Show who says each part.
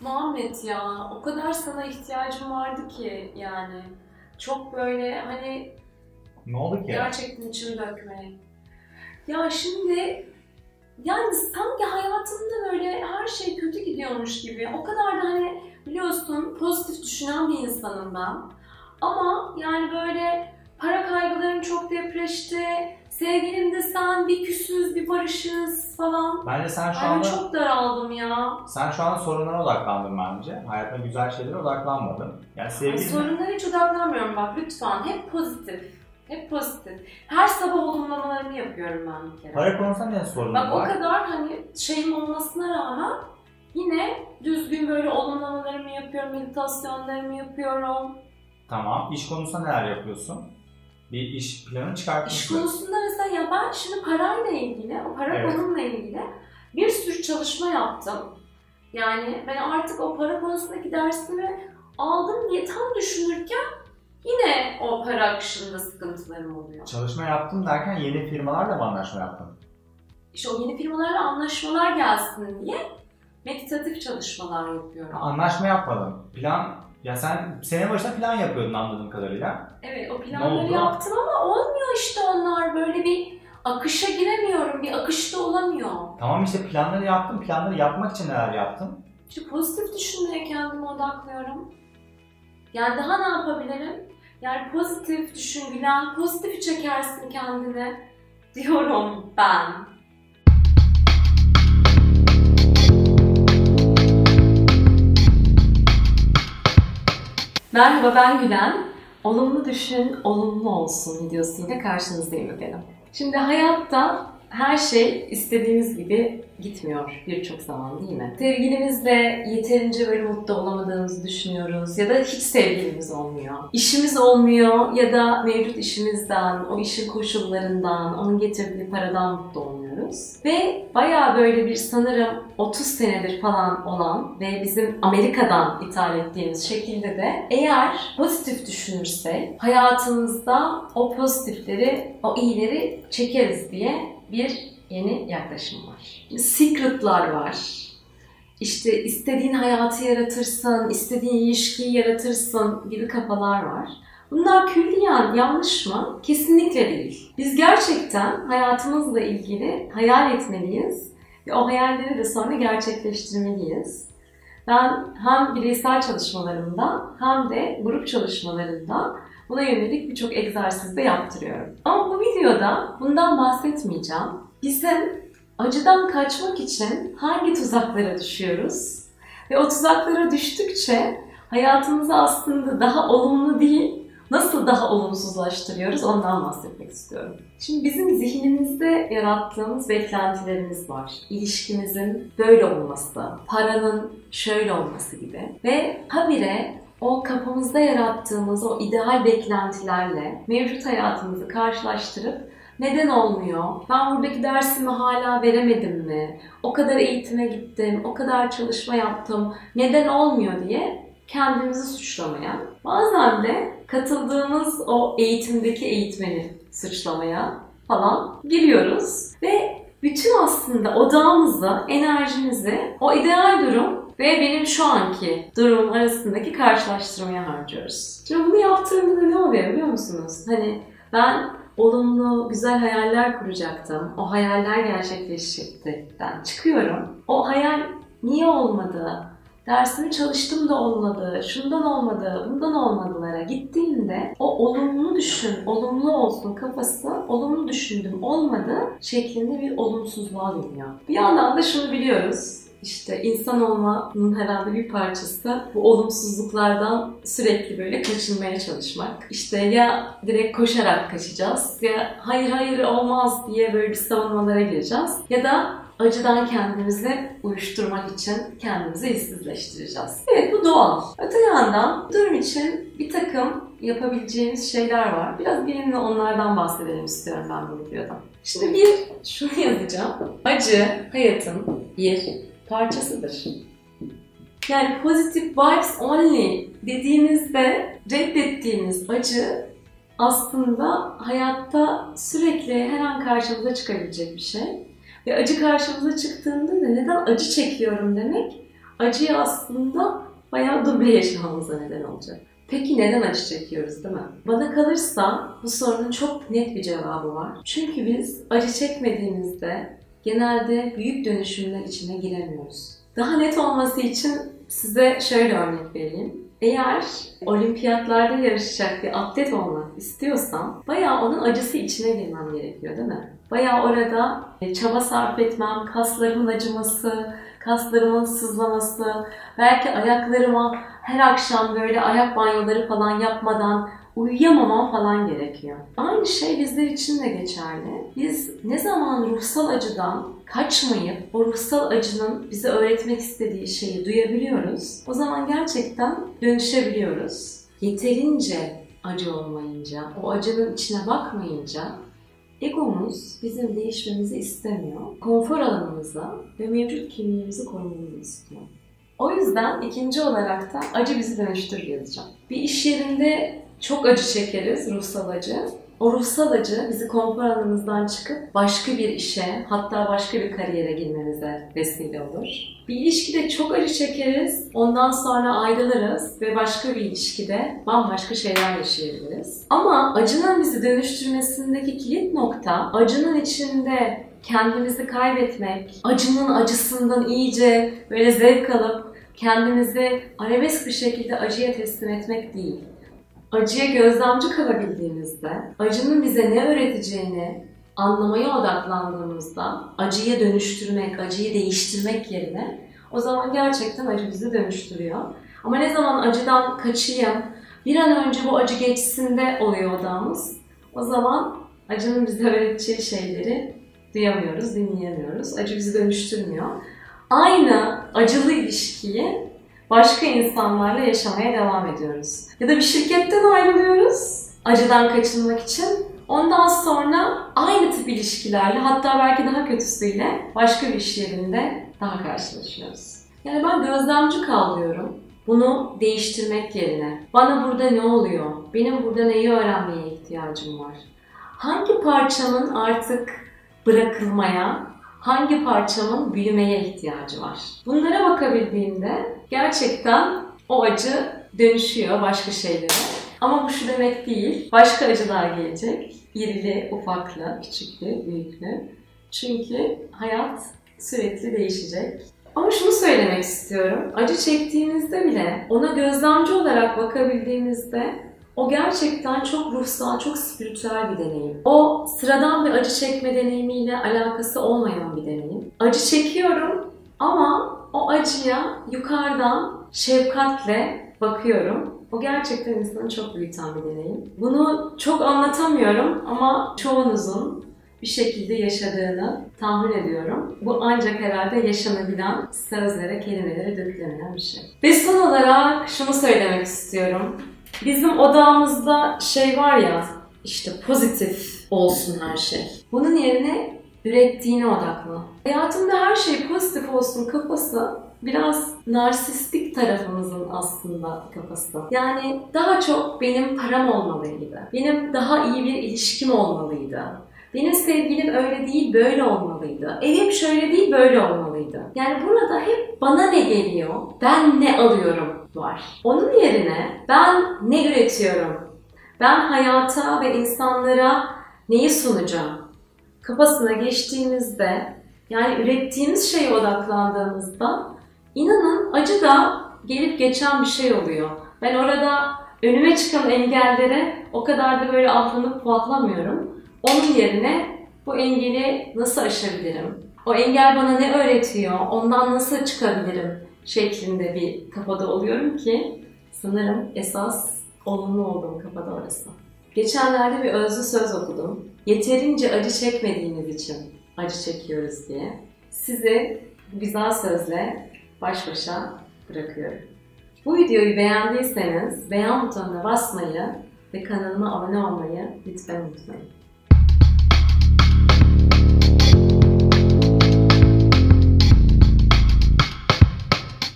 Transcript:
Speaker 1: Muhammed ya o kadar sana ihtiyacım vardı ki yani. Çok böyle hani
Speaker 2: Ne oldu ki?
Speaker 1: gerçekten içimi dökmeye. Ya şimdi yani sanki hayatımda böyle her şey kötü gidiyormuş gibi. O kadar da hani biliyorsun pozitif düşünen bir insanım ben. Ama yani böyle para kaygılarım çok depreşti. Sevgilim de sen bir küsüz bir barışız falan.
Speaker 2: Bence sen şu
Speaker 1: Ay
Speaker 2: anda
Speaker 1: çok daraldım ya.
Speaker 2: sen şu anda sorunlara odaklandın bence. Hayatında güzel şeylere odaklanmadın. Yani
Speaker 1: Ay,
Speaker 2: sevgili
Speaker 1: sorunlara hiç odaklanmıyorum bak lütfen. Hep pozitif. Hep pozitif. Her sabah olumlamalarımı yapıyorum ben bir kere.
Speaker 2: para konusunda ne sorunun
Speaker 1: Bak o kadar hani şeyim olmasına rağmen yine düzgün böyle olumlamalarımı yapıyorum, meditasyonlarımı yapıyorum.
Speaker 2: Tamam. İş konusunda neler yapıyorsun? Bir iş planı
Speaker 1: İş
Speaker 2: çıkartmışsın.
Speaker 1: konusunda mesela ya ben şimdi parayla ilgili, o para
Speaker 2: Evet.
Speaker 1: konumla ilgili bir sürü çalışma yaptım. Yani ben artık o para konusundaki dersimi aldım diye tam düşünürken yine o para akışında sıkıntılarım oluyor.
Speaker 2: Çalışma yaptım derken yeni firmalarla mı anlaşma yaptın?
Speaker 1: İşte o yeni firmalarla anlaşmalar gelsin diye meditatif çalışmalar yapıyorum.
Speaker 2: Anlaşma yapmadın. Plan ya sen sene başında plan yapıyordun anladığım kadarıyla.
Speaker 1: Evet o planları yaptım ama olmuyor işte onlar böyle bir akışa giremiyorum, bir akışta olamıyor.
Speaker 2: Tamam işte planları yaptın. Planları yapmak için neler yaptın?
Speaker 1: İşte pozitif düşünmeye kendimi odaklıyorum. Yani daha ne yapabilirim? Yani pozitif düşün, gülen, pozitif çekersin kendine diyorum ben. Merhaba ben Gülen. Olumlu düşün, olumlu olsun videosuyla karşınızdayım efendim. Şimdi hayatta her şey istediğimiz gibi gitmiyor birçok zaman değil mi? Sevgilimizle yeterince böyle mutlu olamadığımızı düşünüyoruz ya da hiç sevgilimiz olmuyor. İşimiz olmuyor ya da mevcut işimizden, o işin koşullarından, onun getirdiği paradan mutlu olmuyoruz. Ve bayağı böyle bir sanırım 30 senedir falan olan ve bizim Amerika'dan ithal ettiğimiz şekilde de eğer pozitif düşünürsek hayatımızda o pozitifleri, o iyileri çekeriz diye bir yeni yaklaşım var. Secret'lar var. İşte istediğin hayatı yaratırsın, istediğin ilişkiyi yaratırsın gibi kafalar var. Bunlar külliyen yanlış mı? Kesinlikle değil. Biz gerçekten hayatımızla ilgili hayal etmeliyiz ve o hayalleri de sonra gerçekleştirmeliyiz. Ben hem bireysel çalışmalarımda hem de grup çalışmalarında buna yönelik birçok egzersiz de yaptırıyorum. Ama bu videoda bundan bahsetmeyeceğim. Bizim acıdan kaçmak için hangi tuzaklara düşüyoruz? Ve o tuzaklara düştükçe hayatımızı aslında daha olumlu değil, nasıl daha olumsuzlaştırıyoruz ondan bahsetmek istiyorum. Şimdi bizim zihnimizde yarattığımız beklentilerimiz var. İlişkimizin böyle olması, paranın şöyle olması gibi. Ve habire o kafamızda yarattığımız o ideal beklentilerle mevcut hayatımızı karşılaştırıp neden olmuyor? Ben buradaki dersimi hala veremedim mi? O kadar eğitime gittim, o kadar çalışma yaptım. Neden olmuyor diye kendimizi suçlamaya, bazen de katıldığımız o eğitimdeki eğitmeni suçlamaya falan giriyoruz. Ve bütün aslında odağımızı, enerjimizi o ideal durum ve benim şu anki durum arasındaki karşılaştırmaya harcıyoruz. Şimdi bunu yaptığımda da ne oluyor biliyor musunuz? Hani ben olumlu, güzel hayaller kuracaktım. O hayaller gerçekleşecekten çıkıyorum. O hayal niye olmadı? Dersimi çalıştım da olmadı, şundan olmadı, bundan olmadılara gittiğimde o olumlu düşün, olumlu olsun kafası, olumlu düşündüm olmadı şeklinde bir olumsuzluğa dönüyor. Bir yandan da şunu biliyoruz, işte insan olmanın herhalde bir parçası bu olumsuzluklardan sürekli böyle kaçınmaya çalışmak. İşte ya direkt koşarak kaçacağız ya hayır hayır olmaz diye böyle bir savunmalara gireceğiz ya da acıdan kendimizi uyuşturmak için kendimizi işsizleştireceğiz. Evet bu doğal. Öte yandan durum için bir takım yapabileceğimiz şeyler var. Biraz benimle onlardan bahsedelim istiyorum ben bu videoda. Şimdi bir şunu yazacağım. Acı hayatın bir parçasıdır. Yani positive vibes only dediğimizde reddettiğimiz acı aslında hayatta sürekli her an karşımıza çıkabilecek bir şey. Ve acı karşımıza çıktığında da neden acı çekiyorum demek acıyı aslında bayağı duble yaşamamıza neden olacak. Peki neden acı çekiyoruz değil mi? Bana kalırsa bu sorunun çok net bir cevabı var. Çünkü biz acı çekmediğimizde genelde büyük dönüşümler içine giremiyoruz. Daha net olması için size şöyle örnek vereyim. Eğer olimpiyatlarda yarışacak bir atlet olmak istiyorsam bayağı onun acısı içine girmem gerekiyor değil mi? Bayağı orada çaba sarf etmem, kaslarımın acıması, kaslarımın sızlaması, belki ayaklarıma her akşam böyle ayak banyoları falan yapmadan uyuyamamam falan gerekiyor. Aynı şey bizler için de geçerli. Biz ne zaman ruhsal acıdan kaçmayıp o ruhsal acının bize öğretmek istediği şeyi duyabiliyoruz. O zaman gerçekten dönüşebiliyoruz. Yeterince acı olmayınca, o acının içine bakmayınca egomuz bizim değişmemizi istemiyor. Konfor alanımıza ve mevcut kimliğimizi korumamızı istiyor. O yüzden ikinci olarak da acı bizi dönüştür yazacağım. Bir iş yerinde çok acı çekeriz, ruhsal acı. O ruhsal acı bizi konfor alanımızdan çıkıp başka bir işe, hatta başka bir kariyere girmemize vesile olur. Bir ilişkide çok acı çekeriz, ondan sonra ayrılırız ve başka bir ilişkide bambaşka şeyler yaşayabiliriz. Ama acının bizi dönüştürmesindeki kilit nokta, acının içinde kendimizi kaybetmek, acının acısından iyice böyle zevk alıp kendimizi arabesk bir şekilde acıya teslim etmek değil acıya gözlemci kalabildiğimizde, acının bize ne öğreteceğini anlamaya odaklandığımızda acıyı dönüştürmek, acıyı değiştirmek yerine o zaman gerçekten acı bizi dönüştürüyor. Ama ne zaman acıdan kaçayım, bir an önce bu acı geçsin de oluyor odamız. O zaman acının bize öğreteceği şeyleri duyamıyoruz, dinleyemiyoruz. Acı bizi dönüştürmüyor. Aynı acılı ilişkiyi başka insanlarla yaşamaya devam ediyoruz. Ya da bir şirketten ayrılıyoruz acıdan kaçınmak için. Ondan sonra aynı tip ilişkilerle hatta belki daha kötüsüyle başka bir iş yerinde daha karşılaşıyoruz. Yani ben gözlemci kalıyorum. Bunu değiştirmek yerine. Bana burada ne oluyor? Benim burada neyi öğrenmeye ihtiyacım var? Hangi parçamın artık bırakılmaya, hangi parçamın büyümeye ihtiyacı var? Bunlara bakabildiğimde gerçekten o acı dönüşüyor başka şeylere. Ama bu şu demek değil. Başka acılar gelecek. İrili, ufaklı, küçüklü, büyüklü. Çünkü hayat sürekli değişecek. Ama şunu söylemek istiyorum. Acı çektiğimizde bile ona gözlemci olarak bakabildiğimizde o gerçekten çok ruhsal, çok spiritüel bir deneyim. O sıradan bir acı çekme deneyimiyle alakası olmayan bir deneyim. Acı çekiyorum ama o acıya yukarıdan şefkatle bakıyorum. O gerçekten insanı çok büyüten bir deneyim. Bunu çok anlatamıyorum ama çoğunuzun bir şekilde yaşadığını tahmin ediyorum. Bu ancak herhalde yaşanabilen sözlere, kelimelere dökülemeyen bir şey. Ve son olarak şunu söylemek istiyorum. Bizim odamızda şey var ya, işte pozitif olsun her şey. Bunun yerine ürettiğine odaklı. Hayatımda her şey pozitif olsun kafası biraz narsistik tarafımızın aslında kafası. Yani daha çok benim param olmalıydı. Benim daha iyi bir ilişkim olmalıydı. Benim sevgilim öyle değil, böyle olmalıydı. Evim şöyle değil, böyle olmalıydı. Yani burada hep bana ne geliyor, ben ne alıyorum var. Onun yerine ben ne üretiyorum, ben hayata ve insanlara neyi sunacağım kafasına geçtiğimizde yani ürettiğimiz şeye odaklandığımızda inanın acı da gelip geçen bir şey oluyor. Ben orada önüme çıkan engellere o kadar da böyle atlanıp puatlamıyorum. Onun yerine bu engeli nasıl aşabilirim? O engel bana ne öğretiyor? Ondan nasıl çıkabilirim? Şeklinde bir kafada oluyorum ki sanırım esas olumlu olduğum kafada orası. Geçenlerde bir özlü söz okudum. Yeterince acı çekmediğimiz için acı çekiyoruz diye. Sizi bu güzel sözle baş başa bırakıyorum. Bu videoyu beğendiyseniz beğen butonuna basmayı ve kanalıma abone olmayı lütfen unutmayın.